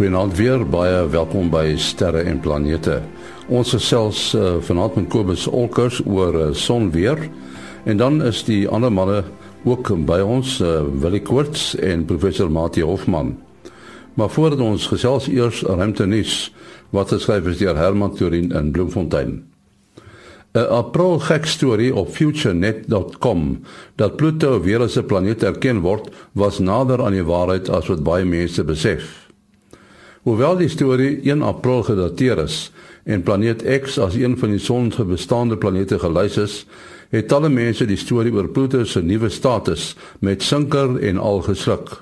Goeienaand weer, baie welkom by Sterre en Planete. Ons gesels uh, vanaand met Kobus Olkers oor uh, sonweer en dan is die ander manne ook by ons, uh, Willie Koorts en professor Mati Hofman. Maar voordat ons gesels eers ruimte nuus wat geskryf is deur Herman Turin in Bloemfontein. 'n April gek storie op futurenet.com dat Pluto weer as 'n planeet erken word, was nader aan die waarheid as wat baie mense besef. Hoewel die storie 1 April gedateer is en planeet X as een van die son se bestaande planete gelys is, het talle mense die storie oor Pluto se nuwe status met sinker en al gesluk.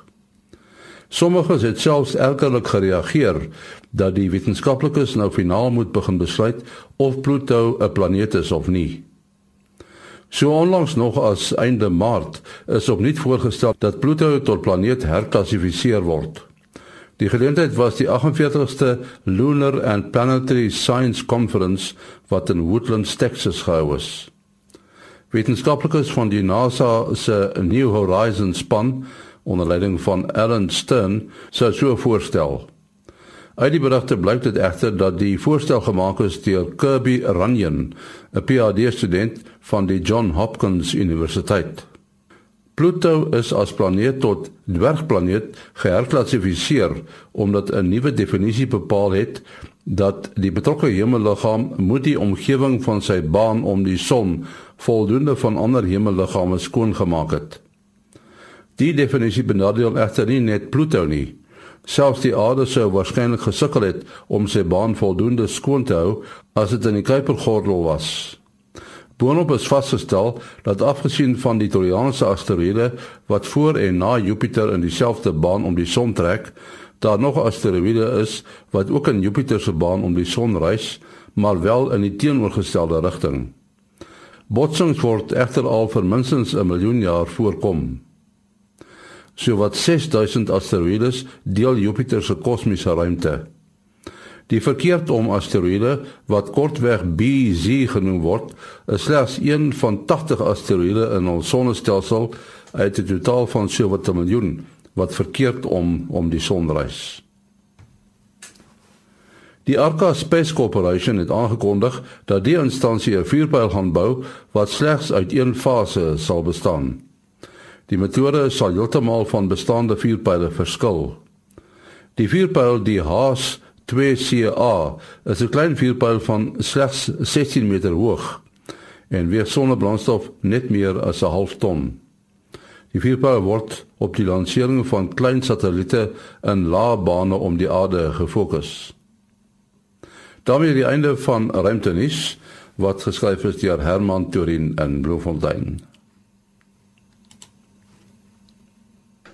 Sommiges het selfs erkelik gereageer dat die wetenskaplikes nou finaal moet begin besluit of Pluto 'n planeet is of nie. So onlangs nog as einde Maart is opnuut voorgestel dat Pluto tot planeet herklassifiseer word. Die geleentheid was die 48ste Lunar and Planetary Science Conference wat in Woodlands, Texas gehou is. Wetenskaplikes van die NASA se New Horizons span onder leiding van Alan Stern sou so voorstel. Uit die berigte blyk dit egter dat die voorstel gemaak is deur Kirby Runyon, 'n PhD-student van die John Hopkins Universiteit. Pluto is as planeet tot dwergplaneet geherklassifiseer omdat 'n nuwe definisie bepaal het dat die betrokke hemelliggaam moet die omgewing van sy baan om die son voldoende van ander hemelliggame skoongemaak het. Die definisie benadeel egter nie net Pluto nie. Selfs die aarde sou waarskynlik gesukkel het om sy baan voldoende skoon te hou as dit in die Kuipergordel was. Boonop is vasgestel dat afgesien van die Trojaanse asteroïde wat voor en na Jupiter in dieselfde baan om die son trek, daar nog asteroïde is wat ook in Jupiter se baan om die son reis, maar wel in die teenoorgestelde rigting. Botsings word egter al vir minstens 'n miljoen jaar voorkom. Sowat 6000 asteroïdes deel Jupiter se kosmiese ruimte. Die verkeerdom asteroïde wat kortweg BZ genoem word, is slegs een van 80 asteroïde in ons sonnestelsel uit 'n totaal van sowat 'n miljoen wat verkeerd om om die son reis. Die Arca Space Corporation het aangekondig dat die instansie 'n vuurpyl gaan bou wat slegs uit een fase sal bestaan. Die metode sal heeltemal van bestaande vuurpyle verskil. Die vuurpyl die Haas 2CA is 'n klein vuurpyl van slegs 16 meter hoog en weeg sonnebrandstof net meer as 'n half ton. Die vuurpyl word op die lansering van klein satelliete in lae bane om die aarde gefokus. daarmee die einde van ruimtenis wat geskryf is deur Herman Turin in Bloemfontein.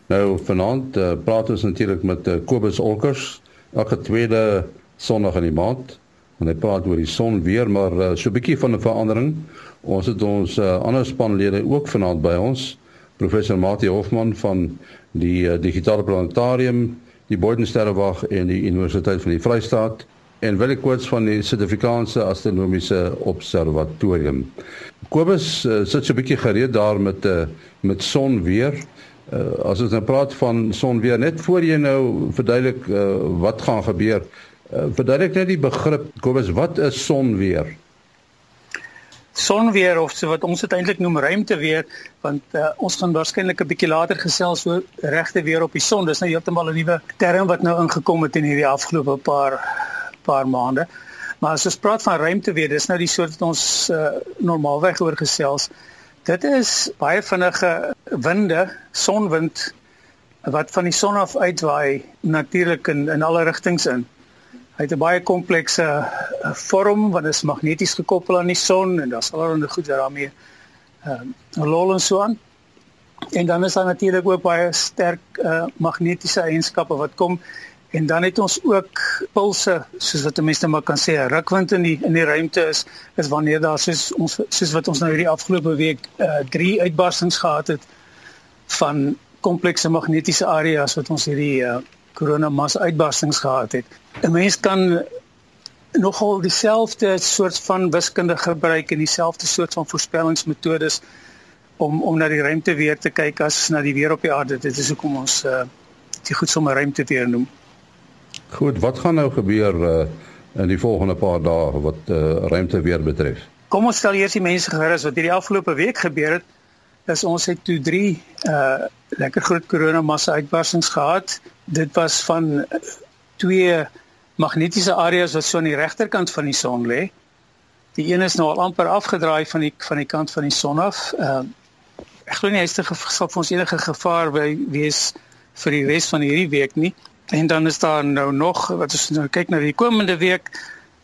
Nou vanaand uh, praat ons natuurlik met uh, Kobus Olkers elke tweede Sondag in die maand en hy praat oor die son weer maar uh, so 'n bietjie van 'n verandering. Ons het ons uh, ander spanlede ook vanaand by ons. Professor Mati Hofman van die uh, digitale planetarium, die Boordensterrewag en die Universiteit van die Vrystaat en Willie Koorts van die Suid-Afrikaanse Astronomiese Observatorium. Kobus uh, sit so 'n bietjie gereed daar met uh, met son weer. Uh, as ons nou praat van son weer net voor jy nou verduidelik uh, wat gaan gebeur. Uh, verduidelik net die begrip Kobus, wat is son weer? Son weer of so wat ons dit eintlik noem ruimte weer want uh, ons gaan waarskynlik 'n bietjie later gesels oor regte weer op die son. Dis nou heeltemal 'n nuwe term wat nou ingekom het in hierdie afgelope paar paar maande. Maar as ons praat van ruimte weer, dis nou die soort wat ons uh, normaalweg oor gesels. Dit is baie vinnige winde, sonwind wat van die son af uitwaai natuurlik in in alle rigtings in. Hy het 'n baie komplekse vorm want dit is magneties gekoppel aan die son en daar's allerlei goed daarmee ehm uh, lol en so aan. En dan is daar natuurlik ook baie sterk uh, magnetiese eienskappe wat kom En dan het ons ook pulse, soos wat mense maar kan sê, rukwind in die in die ruimte is, is wanneer daar soos ons soos wat ons nou hierdie afgelope week uh drie uitbarstings gehad het van komplekse magnetiese areas wat ons hierdie uh koronamas uitbarstings gehad het. 'n Mens kan nogal dieselfde soort van wiskunde gebruik en dieselfde soort van voorspellingsmetodes om om na die ruimte weer te kyk as na die weer op die aarde. Dit is hoekom ons uh die goed sommer ruimte weer noem. Goed, wat gaan nou gebeur uh, in die volgende paar dae wat uh, ruimte weer betref? Kom ons stel eers die mense gerus wat hierdie afgelope week gebeur het. Dis ons het toe 3 uh lekker groot korona massa uitbarsings gehad. Dit was van twee magnetiese areas wat so aan die regterkant van die son lê. Die een is nou al amper afgedraai van die van die kant van die son af. Uh, ek glo nie hy's te gesal vir ons enige gevaar by wees vir die res van hierdie week nie. En dan is daar nou nog wat ons nou kyk na die komende week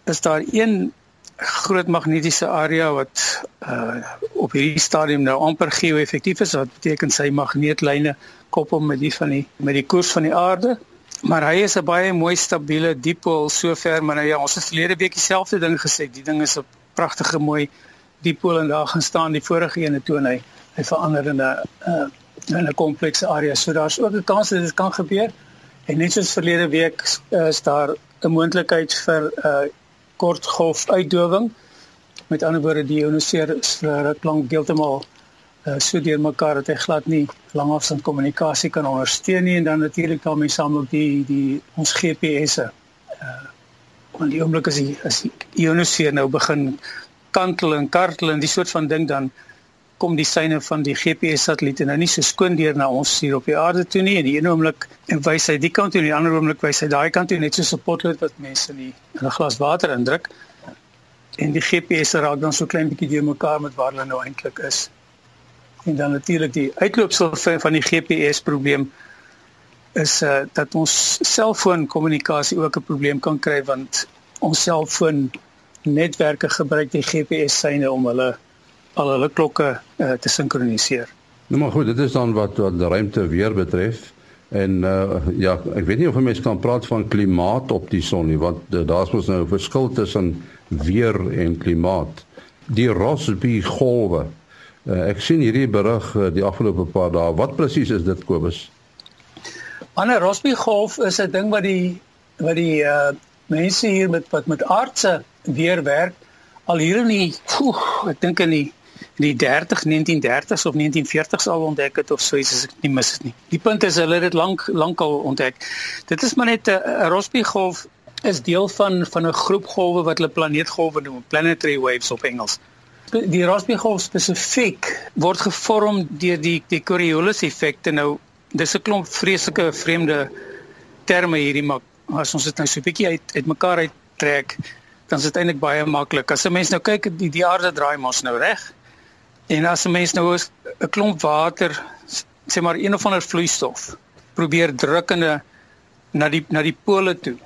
is daar een groot magnetiese area wat uh op hierdie stadium nou amper geo-effektief is wat beteken sy magneetlyne koppel met die van die met die koers van die aarde. Maar hy is 'n baie mooi stabiele dipool sover maar nou ja ons het verlede week dieselfde ding gesê die ding is 'n pragtige mooi dipool en daar gaan staan die vorige ene toon hy hy verander in 'n uh, in 'n komplekse area. So daar's ook 'n kans dat dit kan gebeur en net soos verlede week uh, is daar 'n moontlikheid vir uh kortgolf uitdowing. Met ander woorde die ionoseer klank heeltemal uh, so deur mekaar dat hy glad nie langafstand kommunikasie kan ondersteun nie en dan natuurlik daarmee saam ook die die ons GPS'e. Uh want die oomblik as die as die ionoseer nou begin kantel en kartel en die soort van ding dan kom die syne van die GPS satelliete nou nie so skoon deur na ons hier op die aarde toe nie. En die een oomblik wys hy die kant toe en die ander oomblik wys hy daai kant toe net soos 'n potlood wat mense in 'n glas water indruk. En die GPS raak dan so klein bietjie deur mekaar met waar hulle nou eintlik is. En dan natuurlik die uitloopsel van die GPS probleem is uh, dat ons selfoon kommunikasie ook 'n probleem kan kry want ons selfoon netwerke gebruik die GPS syne om hulle al hulle klokke uh, te sinkroniseer. Nou maar goed, dit is dan wat wat die ruimte weer betref. En uh, ja, ek weet nie of mense kan praat van klimaat op die son nie, want uh, daar's mos nou 'n verskil tussen weer en klimaat. Die Rossby golwe. Uh, ek sien hierdie berig uh, die afgelope paar dae. Wat presies is dit Kobus? 'n Rossby golf is 'n ding wat die wat die uh, mense hier met wat met aardse weer werk al hier in die poeh, ek dink in die die 30 1930s of 1940s al ontdek het of so iets as ek nie mis dit nie. Die punt is hulle het dit lank lank al ontdek. Dit is maar net 'n Rossby golf is deel van van 'n groep golwe wat hulle planeetgolwe noem, planetary waves op Engels. Die Rossby golf spesifiek word gevorm deur die die Coriolis effekte. Nou dis 'n klomp vreeslike vreemde terme hierdie maar as ons dit nou so 'n bietjie uit uitmekaar uittrek, dan is dit eintlik baie maklik. As 'n mens nou kyk, die, die aarde draai mos nou reg. En as 'n mens nou 'n klomp water, sê maar een of ander vloeistof, probeer drukkende na die na die pole toe.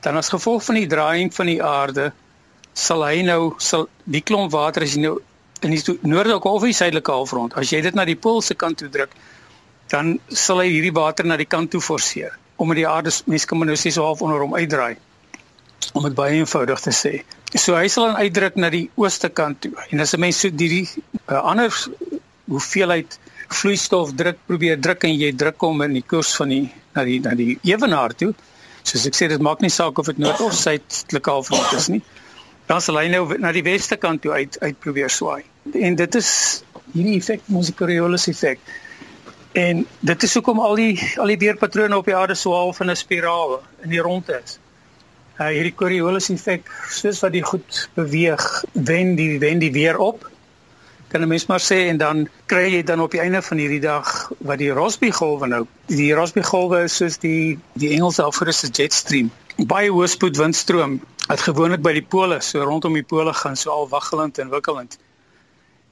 Dan as gevolg van die draaiing van die aarde sal hy nou sal die klomp water as jy nou in die noordelike of die suidelike halfrond, as jy dit na die pool se kant toe druk, dan sal hy hierdie water na die kant toe forceer. Omdat die aarde mens kan nou sê so half onder hom uitdraai. Om dit baie eenvoudig te sê. So hy sal dan uitdruk na die ooste kant toe. En as 'n mens so die, die uh, ander hoeveelheid vloeistof druk probeer druk en jy druk hom in die koers van die na die na die ewenaar toe. Soos ek sê dit maak nie saak of dit noord of suidelike halfrond is nie. Dan sal hy nou na die weste kant toe uit uit probeer swaai. En dit is hierdie effek, die Coriolis effek. En dit is hoekom al die al die weerpatrone op die aarde so half in 'n spiraal in die rondte is uh, hierdie Coriolis effek soos wat die goed beweeg wen die wen die weer op. Kan 'n mens maar sê en dan kry jy dan op die einde van hierdie dag wat die Rossby golwe nou die Rossby golwe is soos die die Engelse alfrisse jet stream baie hoë spoed windstroom wat gewoonlik by die pole so rondom die pole gaan so al waggelend en wikkelend.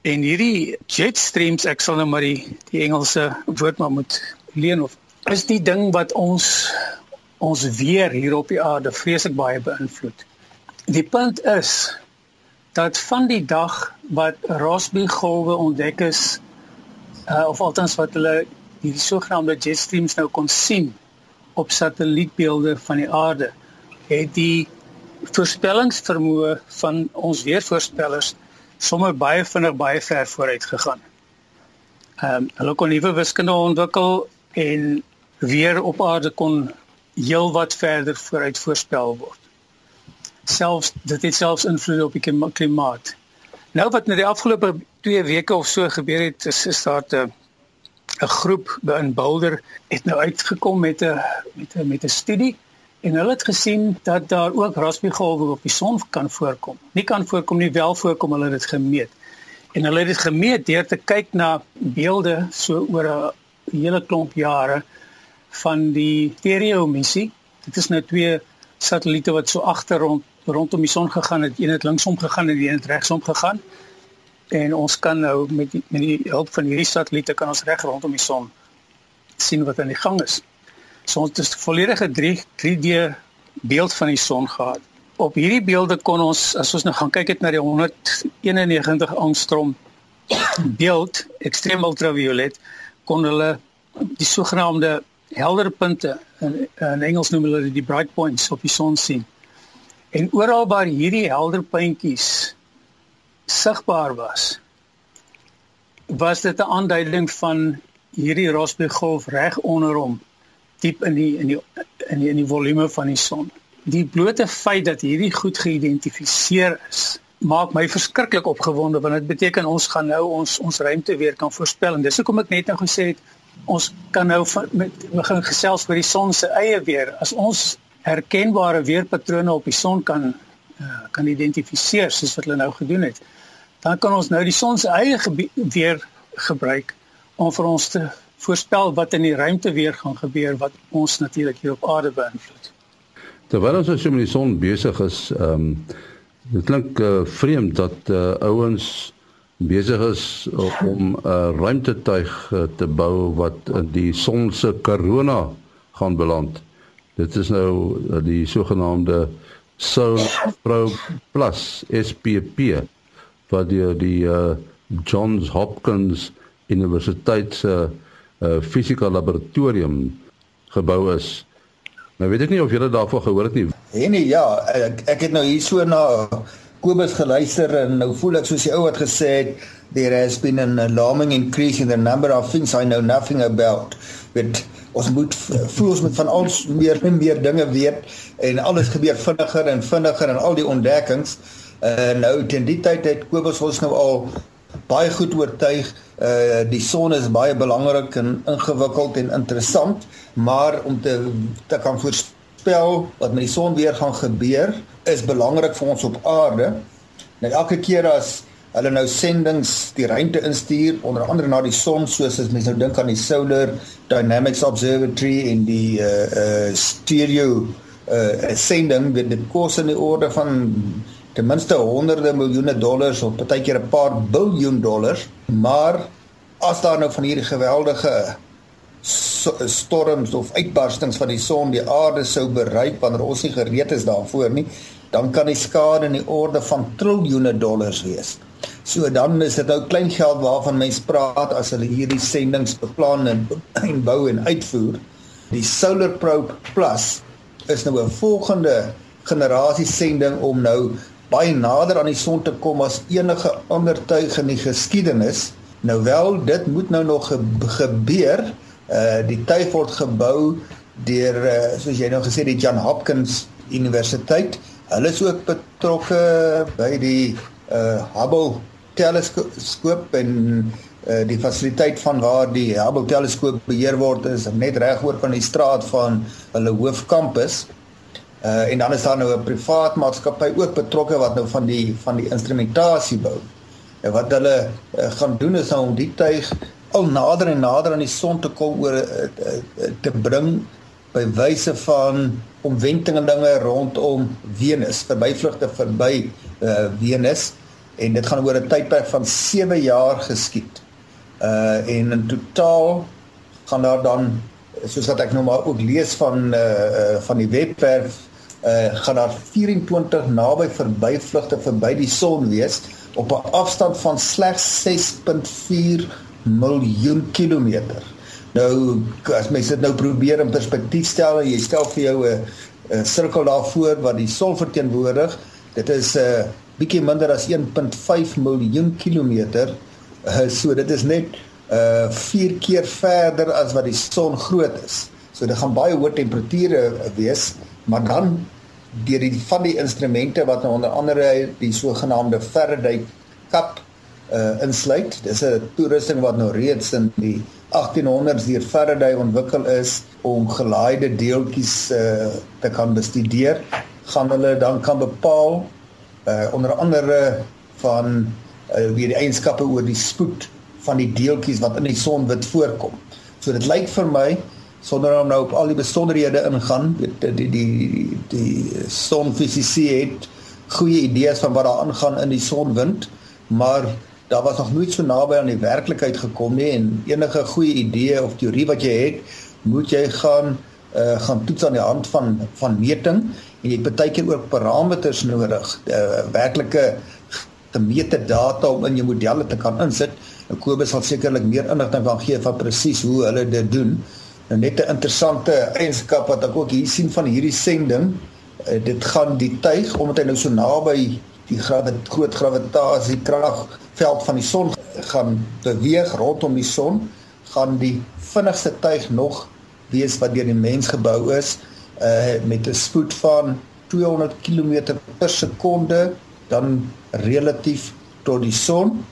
En hierdie jet streams ek sal nou maar die die Engelse woord maar moet leen of is die ding wat ons ons weer hier op die aarde vreeslik baie beïnvloed. Die punt is dat van die dag wat Rossby golwe ontdek is uh, of althans wat hulle hierdie sogenaamde jet streams nou kon sien op satellietbeelde van die aarde, het die voorspellingsvermoë van ons weervoorspellers sommer baie vinnig baie ver vooruit gegaan. Ehm um, hulle kon nuwe wiskunde ontwikkel en weer op aarde kon heel wat verder vooruit voorspel word. Selfs dit het selfs invloed op die klimaat. Nou wat in die afgelope 2 weke of so gebeur het, is, is daar 'n 'n groep in Boulder het nou uitgekom met 'n met 'n met 'n studie En hulle het gesien dat daar ook rossby-golwe op die son kan voorkom. Nie kan voorkom nie, wel voorkom, hulle het dit gemeet. En hulle het dit gemeet deur te kyk na beelde so oor 'n hele klomp jare van die Stereo missie. Dit is nou twee satelliete wat so agter rond rondom die son gegaan het. Een het linksom gegaan en die een het regsom gegaan. En ons kan nou met die, met die hulp van hierdie satelliete kan ons reg rondom die son sien wat aan die gang is. So ons het 'n volledige 3 3D beeld van die son gehad. Op hierdie beelde kon ons as ons nou gaan kyk het na die 191 angstrom beeld ekstreem ultraviolet kon hulle die sogenaamde helder punte in, in Engels noem hulle dit die bright points op die son sien. En oral waar hierdie helder puntjies sigbaar was, was dit 'n aanduiding van hierdie Rossby golf reg onder hom, diep in die in die in die in die volume van die son. Die blote feit dat hierdie goed geïdentifiseer is, maak my verskriklik opgewonde want dit beteken ons gaan nou ons ons ruimte weer kan voorspel en dis hoekom ek net nou gesê het ons kan nou met begin gesels oor die son se eie weer as ons herkenbare weerpatrone op die son kan uh, kan identifiseer soos wat hulle nou gedoen het. Dan kan ons nou die son se eie weer gebruik om vir ons te voorspel wat in die ruimte weer gaan gebeur wat ons natuurlik hier op aarde beïnvloed. Terwyl ons so met die son besig is, ehm um, dit klink uh, vreemd dat uh, ouens besig is om 'n uh, ruimtetuig uh, te bou wat in die son se korona gaan beland. Dit is nou uh, die sogenaamde Solar Probe Plus SPP wat die die uh, Johns Hopkins Universiteit se uh, fisika laboratorium gebou is. Nou weet ek nie of julle daarvan gehoor het nie. Nee, ja, ek, ek het nou hier so na Kobus geluister en nou voel ek soos die ou wat gesê het there has been an alarming increase in the number of things I know nothing about. But ons moet voel ons moet van ons meer en meer dinge weet en alles gebeur vinniger en vinniger en al die ontdekkings. Uh nou teen die tyd het Kobus ons nou al baie goed oortuig uh die son is baie belangrik en ingewikkeld en interessant, maar om te te kan voorspel wat met die son weer gaan gebeur is belangrik vir ons op aarde. Nou elke keer as hulle nou sendinge die ruimte instuur onder andere na die son soos as mens nou dink aan die Solar Dynamics Observatory en die uh uh stereo uh sending met dit kos in die orde van ten minste honderde miljoene dollars of partykeer 'n paar biljoen dollars maar as daar nou van hierdie geweldige storms of uitbarstings van die son die aarde sou bereik wanneer ons nie gereed is daarvoor nie dan kan die skade in die orde van triljoene dollars wees. So dan is dit nou klein geld waarvan mense praat as hulle hierdie sendinge beplan en, en bou en uitvoer. Die Solar Probe Plus is nou 'n volgende generasie sending om nou baie nader aan die son te kom as enige ander tuig in die geskiedenis. Nou wel, dit moet nou nog ge gebeur. Uh die tuig word gebou deur uh, soos jy nou gesê die John Hopkins Universiteit. Hulle is ook betrokke by die uh Hubble teleskoop en uh, die fasiliteit van waar die Hubble teleskoop beheer word is net reg oor van die straat van hulle hoofkampus. Uh en dan is daar nou 'n privaat maatskappy ook betrokke wat nou van die van die instrumentasie bou. En wat hulle uh, gaan doen is nou om die tuig al nader en nader aan die son te kom oor uh, uh, te bring by wyse van omwentelinge rondom Venus, verbyvlugte verby uh Venus en dit gaan oor 'n tydperk van 7 jaar geskied. Uh en in totaal gaan daar dan soos wat ek nou maar ook lees van uh van die webwerf uh gaan daar 24 naby verbyvlugte verby die son wees op 'n afstand van slegs 6.4 miljoen kilometer. Nou as mens dit nou probeer in perspektief stel en jy stel vir jou 'n 'n sirkel daarvoor wat die son verteenwoordig, dit is 'n uh, bietjie minder as 1.5 miljoen kilometer. Uh, so dit is net uh 4 keer verder as wat die son groot is. So dit gaan baie hoë temperature wees, maar dan deur die van die instrumente wat nou onder andere die sogenaamde Faraday kap uh insluit. Dis 'n toerusting wat nou reeds in die 1800s deur Faraday ontwikkel is om gelaaide deeltjies uh te kan bestudeer. Gaan hulle dan kan bepaal uh onder andere van uh wie die eienskappe oor die spoed van die deeltjies wat in die sonwit voorkom. So dit lyk vir my sonder om nou op al die besonderhede ingaan, die die die die sonfisiese het goeie idees van wat daar aangaan in die sonwind, maar daar was nog nooit so naby aan die werklikheid gekom nie en enige goeie idee of teorie wat jy het, moet jy gaan uh gaan toets aan die hand van van meting en jy het baie keer ook parameters nodig, uh werklike gemete data om in jou modelle te kan insit. En Kobus sal sekerlik meer inligting kan gee van presies hoe hulle dit doen. Nou net 'n interessante eienskap wat ek ook hier sien van hierdie sending, uh, dit gaan die tuig omdat hy nou so naby die gravit groot gravitasie kragveld van die son gaan beweeg rondom die son gaan die vinnigste tuig nog wees wat deur die mens gebou is uh met 'n spoed van 200 km per sekonde dan relatief tot die son.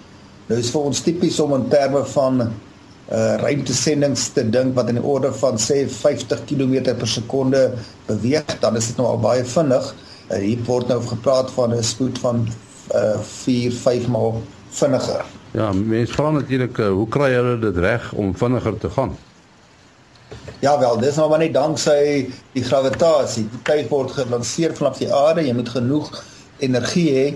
Nou is vir ons tipies om in terme van uh ruimtesendings te dink wat in die orde van sê 50 km per sekonde beweeg, dan is dit nou al baie vinnig. Uh, hier word nou gepraat van 'n spoed van uh 4 5 maal vinniger. Ja, mense vra natuurlik uh, hoe kry hulle dit reg om vinniger te gaan? Ja wel, dis nou maar net danksy die gravitasie. Die tuig word gelanseer vanaf die aarde. Jy moet genoeg energie hê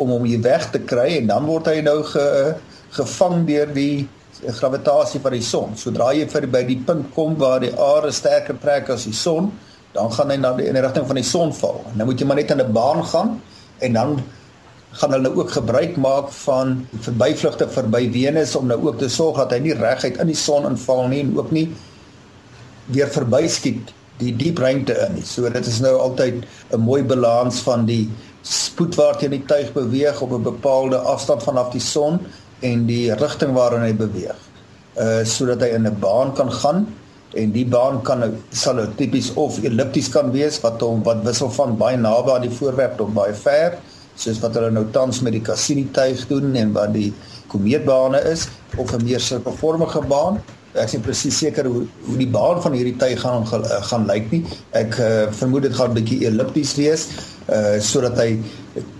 om hom hier weg te kry en dan word hy nou ge, gevang deur die gravitasie van die son. Sodra jy vir by die punt kom waar die aarde sterker trek as die son, dan gaan hy na die in die rigting van die son val. Nou moet jy maar net in 'n baan gaan en dan gaan hulle ook gebruik maak van verbyvlugte verby Venus om nou ook te sorg dat hy nie reguit in die son inval nie en ook nie weer verbyskiet die diep ruimte in nie. So dit is nou altyd 'n mooi balans van die spoed waarteen die tuig beweeg op 'n bepaalde afstand vanaf die son en die rigting waarin hy beweeg. Uh sodat hy in 'n baan kan gaan en die baan kan sal nou tipies of ellipties kan wees wat hom wat wissel van baie naby aan die voorwerp tot baie ver soos wat hulle nou tans met die Cassini tuig doen en wat die komeetbane is of 'n meer sirkelvormige baan. Ek is nie presies seker hoe hoe die baan van hierdie tuig gaan gaan lyk nie. Ek uh, vermoed dit gaan 'n bietjie ellipties wees uh sodat hy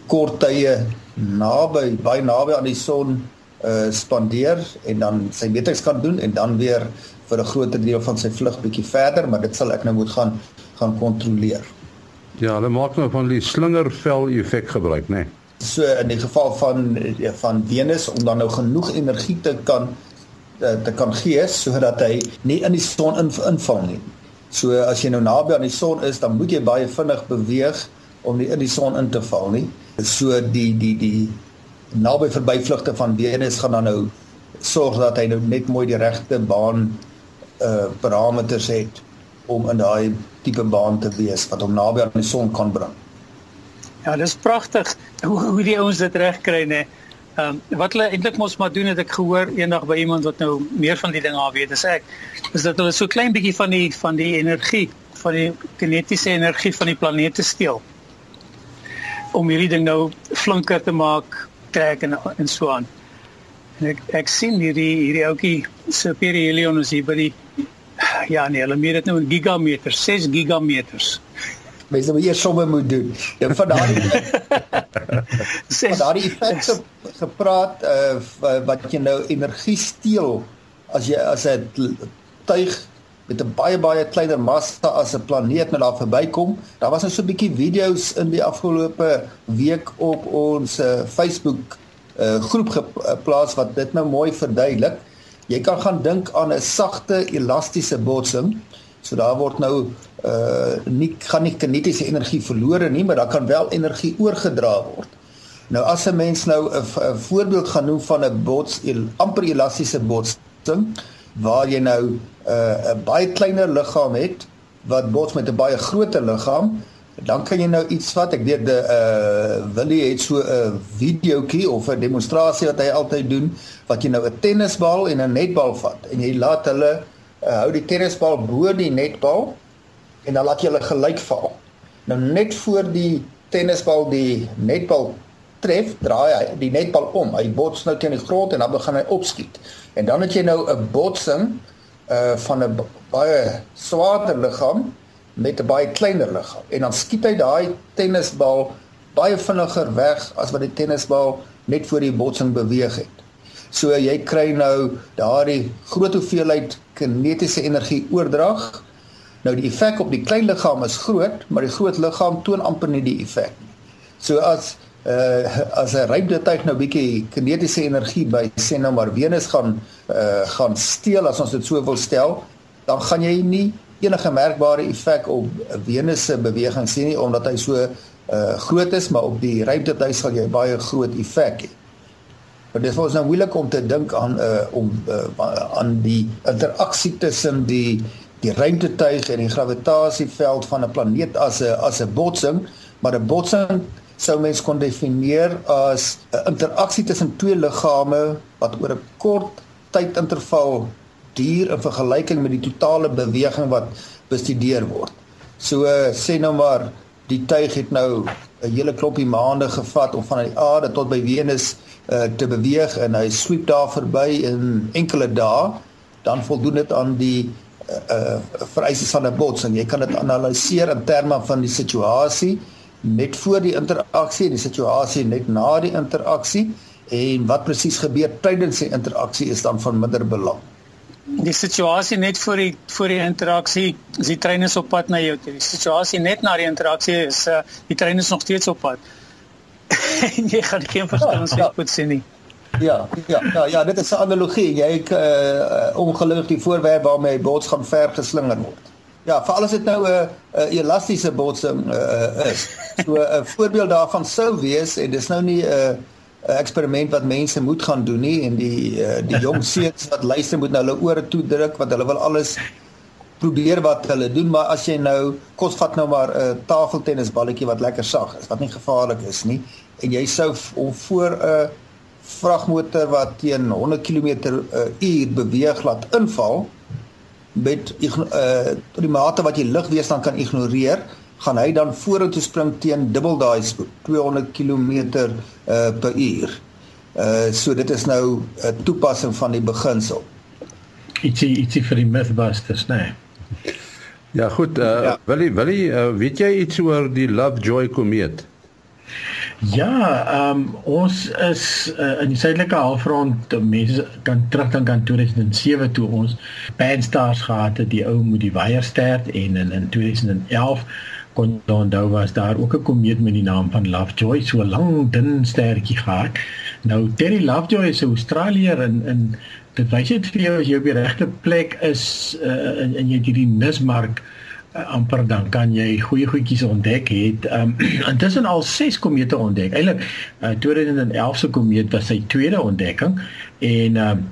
kort tye naby baie naby aan die son uh spandeer en dan sy metings kan doen en dan weer vir 'n groter deel van sy vlug bietjie verder, maar dit sal ek nou moet gaan gaan kontroleer. Ja, hulle maak nou van die slingervel effek gebruik, né? Nee. So in die geval van ja, van Venus om dan nou genoeg energie te kan te, te kan gee sodat hy nie in die son in, inval nie. So as jy nou naby aan die son is, dan moet jy baie vinnig beweeg om nie in die son in te val nie. So die die die naby verbyvlugte van Venus gaan dan nou sorg dat hy nou net mooi die regte baan uh parameters het om in daai tipe baan te wees wat hom naby aan die son kan bring. Ja, dis pragtig hoe hoe die ouens dit reg kry nê. Ehm um, wat hulle eintlik mos maar doen het ek gehoor eendag by iemand wat nou meer van die dinge weet as ek, is dat hulle so klein bietjie van die van die energie, van die kinetiese energie van die planete steel om hierdie ding nou flinker te maak, trek en en so aan. En ek ek sien hierdie hierdie ouetjie se perihelion is hier by die ja nee, hulle meet dit nou in gigameters, 6 gigameters. Mens moet eers somme moet doen. Ja van daardie van daardie effekte gepraat uh wat jy nou energie steel as jy as 'n tuig met 'n baie baie kleiner massa as 'n planeet nou daar verbykom. Daar was nou so 'n bietjie video's in die afgelope week op ons uh, Facebook uh, groep geplaas wat dit nou mooi verduidelik. Jy kan gaan dink aan 'n sagte elastiese botsing. So daar word nou uh nie gaan nie kinetiese energie verlore nie, maar daar kan wel energie oorgedra word. Nou as 'n mens nou 'n voorbeeld gaan noem van 'n bots el, amper elastiese botsing waar jy nou 'n uh, baie kleiner liggaam het wat bots met 'n baie groter liggaam, dan kan jy nou iets vat. Ek weet die uh Willie het so 'n videoetjie of 'n demonstrasie wat hy altyd doen wat jy nou 'n tennisbal en 'n netbal vat en jy laat hulle uh, hou die tennisbal bo die netbal en dan laat jy hulle gelyk val. Nou net voor die tennisbal die netbal tref, draai hy die netbal om. Hy bots nou teen die grond en dan begin hy opskiet. En dan het jy nou 'n botsing uh van 'n baie swaarder liggaam met 'n baie kleiner liggaam. En dan skiet hy daai tennisbal baie vinniger weg as wat die tennisbal net voor die botsing beweeg het. So jy kry nou daardie groot hoeveelheid kinetiese energie oordrag. Nou die effek op die klein liggaam is groot, maar die groot liggaam toon amper nie die effek nie. So as uh as 'n ruimtetuig nou bietjie kinetiese energie by sê nou maar Venus gaan uh gaan steel as ons dit so wil stel, dan gaan jy nie enige merkbare effek op Venus se beweging sien nie omdat hy so uh groot is, maar op die ruimtetuig sal jy baie groot effek hê. Maar dit was nou moeilik om te dink aan uh om uh, aan die interaksie tussen die die ruimtetuig en die gravitasieveld van 'n planeet as 'n as 'n botsing, maar 'n botsing sou mens kon definieer as 'n interaksie tussen twee liggame wat oor 'n kort tydinterval duur in vergelyking met die totale beweging wat bestudeer word. So sê nou maar die tuig het nou 'n hele klompie maande gevat om van die aarde tot by Venus uh, te beweeg en hy sweep daar verby in enkele dae, dan voldoen dit aan die uh, vereistes van 'n botsing. Jy kan dit analiseer in terme van die situasie net voor die interaksie en die situasie net na die interaksie en wat presies gebeur tydens die interaksie is dan van minder belang. Die situasie net voor die voor die interaksie, is die trein is op pad na jou toe. Die situasie net na die interaksie is uh, die trein is nog steeds op pad. jy gaan geen verskil ja, ja. sien nie. Ja, ja, ja, ja, dit is 'n analogie. Jy het uh, ongelukkig die voorwerp waarmee gaan ver geslinger word. Ja, veral as dit nou 'n 'n elastiese botsing uh, is. So 'n voorbeeld daarvan sou wees en dis nou nie 'n uh, eksperiment wat mense moet gaan doen nie? En die uh, die jong seuns wat luister moet nou hulle ore toe druk want hulle wil alles probeer wat hulle doen maar as jy nou kos vat nou maar 'n uh, tafeltennisballetjie wat lekker sag is wat nie gevaarlik is nie en jy sou om voor 'n uh, vragmotor wat teen 100 km/h beweeg laat inval met uh die mate wat jy lugweerstand kan ignoreer, gaan hy dan vorentoe spring teen dubbel daai spoed, 200 km uh per uur. Uh so dit is nou 'n toepassing van die beginsel. Ietsie ietsie vir die mythbusters, nee. Ja, goed, uh ja. wil jy wil jy uh, weet jy iets oor die Lovejoy komeet? Ja, ehm um, ons is uh, in die suidelike halfrond, mense kan terugdink aan 2007 toe ons Bandstars gehad het, die ou met die Weierster en in, in 2011 kon onthou was daar ook 'n komeet met die naam van Lovejoy, so lank dun sterretjie gehad. Nou Terry Lovejoy is 'n Australier en in dit wys net vir jou as jy op die regte plek is uh, in, in jy hierdie nismark uh, amper dan kan jy goeie goedjies ontdek het. Um, intussen al 6 komete ontdek. Eilik uh, 2011 se komeet was sy tweede ontdekking en um,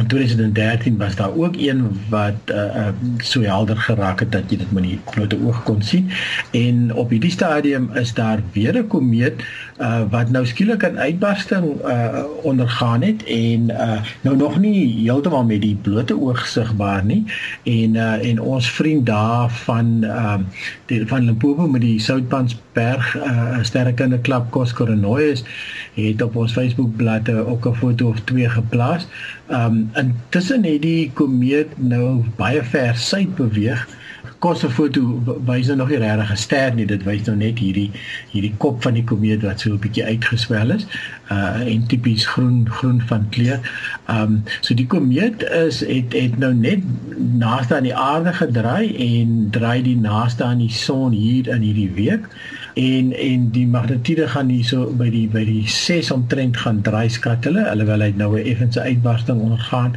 In 2013 was daar ook een wat uh, uh so helder geraak het dat jy dit met die blote oog kon sien. En op hierdie stadium is daar weer 'n komeet uh wat nou skielik 'n uitbarsting uh ondergaan het en uh nou nog nie heeltemal met die blote oog sigbaar nie. En uh en ons vriend daar van uh, van Limpopo met die Soutpansberg uh sterkende klap Kos Coronoius het op ons Facebook bladsy ook 'n foto of twee geplaas. Um intussen het die komeet nou baie ver suid beweeg. Kosse foto wys nou nog nie regtig 'n ster nie, dit wys nou net hierdie hierdie kop van die komeet wat so 'n bietjie uitgeswel is. Uh en tipies groen groen van kleur. Um so die komeet is het het nou net naaste aan die aarde gedraai en draai die naaste aan die son hier in hierdie week en en die magnetiede gaan hierso by die by die 6 omtrent gaan draai skat hulle alhoewel hy nou 'n effense uitbarsting ondergaan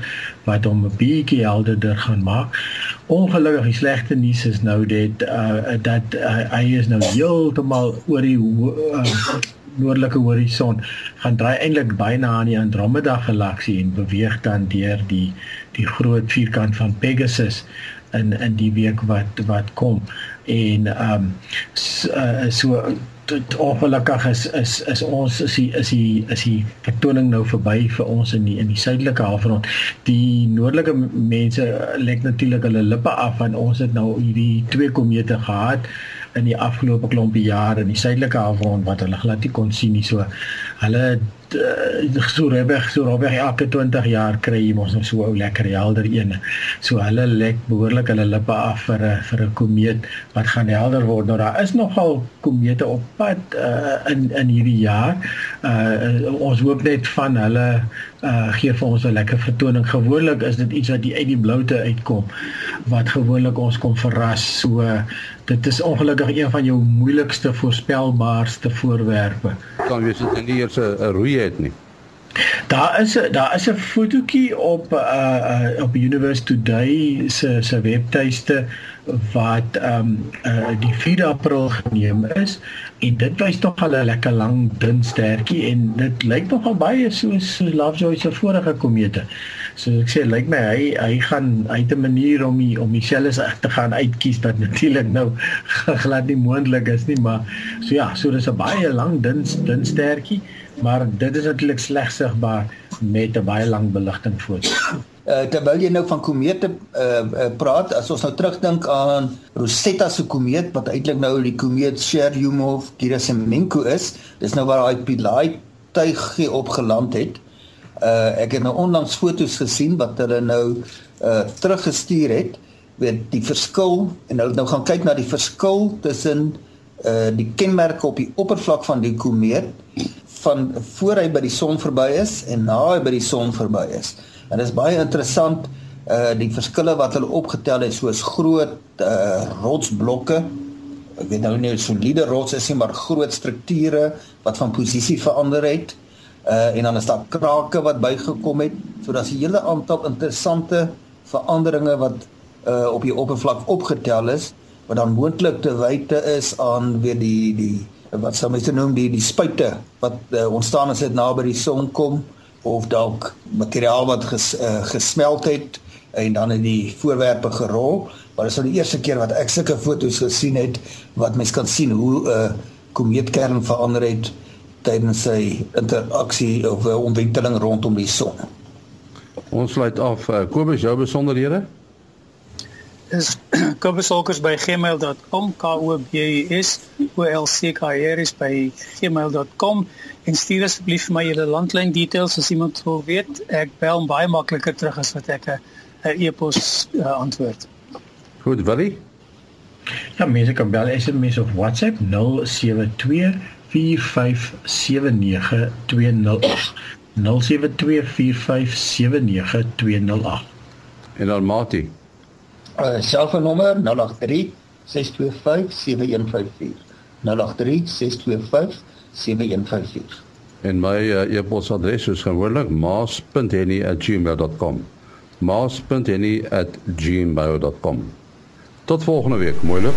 wat hom 'n bietjie helderder gaan maak. Ongelukkig die slegte nuus is nou dit uh dat uh, hy is nou heeltemal oor die uh, noordelike horison gaan draai eintlik byna aan die Andromeda galaksie en beweeg dan deur die die groot vierkant van Pegasus in in die week wat wat kom en ehm um, so, uh, so ongelukkig is is is ons is die is die is die vertoning nou verby vir ons in die in die suidelike halfrond. Die noordelike mense lek natuurlik hulle lippe af want ons het nou hierdie twee komete gehad in die afgelope klompie jare in die suidelike halfrond wat hulle glad nie kon sien nie. So hulle so reg so reg elke 20 jaar kry mos nou so 'n ou lekker helder een. So hulle lek behoorlik hulle lippe af vir 'n vir 'n komeet wat gaan helder word. Nou daar is nogal komete op pad uh, in in hierdie jaar. Uh, ons hoop net van hulle uh, gee vir ons 'n lekker vertoning. Gewoonlik is dit iets wat die uit die bloute uitkom wat gewoonlik ons kom verras. So dit is ongelukkig een van jou moeilikste voorspelbaarste voorwerpe. Kan wees dit nie eers 'n roei het nie. Daar is daar is 'n fotootjie op uh, uh op University Today se se webtuiste wat ehm um, uh die 4 April geneem is en dit wys tog al 'n lekker lang dun stertjie en dit lyk nogal baie soos so Lovejoy se vorige komete. So ek sê lyk my hy hy gaan uit 'n manier om die, om dieselfde te gaan uitkies wat natuurlik nou glad nie moontlik is nie, maar so ja, so dis 'n baie lang dun dun stertjie, maar dit is natuurlik slegs sigbaar met 'n baie lang beligting foto. Uh, terwyl jy nou van komete uh, uh, praat, as ons nou terugdink aan Rosetta se komeet wat eintlik nou die komeet Churyumov-Gerasimenko is, dis nou waar daai Philae tuig opgeland het. Uh ek het nou onlangs foto's gesien wat hulle nou uh teruggestuur het met die verskil en hulle nou gaan kyk na die verskil tussen uh die kenmerke op die oppervlak van die komeet van voor hy by die son verby is en na hy by die son verby is. En dit is baie interessant uh die verskille wat hulle opgetel het soos groot uh rotsblokke ek weet nou nie soliede rots is nie maar groot strukture wat van posisie verander het uh en dan is daar krake wat bygekom het. So daar's 'n hele aantal interessante veranderinge wat uh op die oppervlak opgetel is wat dan moontlik te wyte is aan weer die die wat sou mense noem die die spuite wat uh, ontstaan as dit naby die son kom of dalk materiaal wat ges, uh, gesmelt het en dan in die voorwerpe gerol. Maar dit al die eerste keer wat ek sulke foto's gesien het wat mens kan sien hoe 'n uh, komeetkern verander het tydens sy interaksie of uh, omwenteling rondom die son. Ons sluit af uh, Kobus jou besonderhede. Is kobusolkers@gmail.com k o b u s o l c k e r is by gmail.com en stuur asseblief vir my julle landlyn details as iemand wil weet. Ek bel baie makliker terug as wat ek 'n e-pos uh, antwoord. Goed, Willie. Ja, mense kan bel SMS of WhatsApp 072 0724579208 En dan Mati. Uh selfoonnommer 083 6257154. 083 6257154. En my uh, e-posadres is gewoonlik maas.henny@gmail.com. maas.henny@gmail.com. Tot volgende week, mooi loop.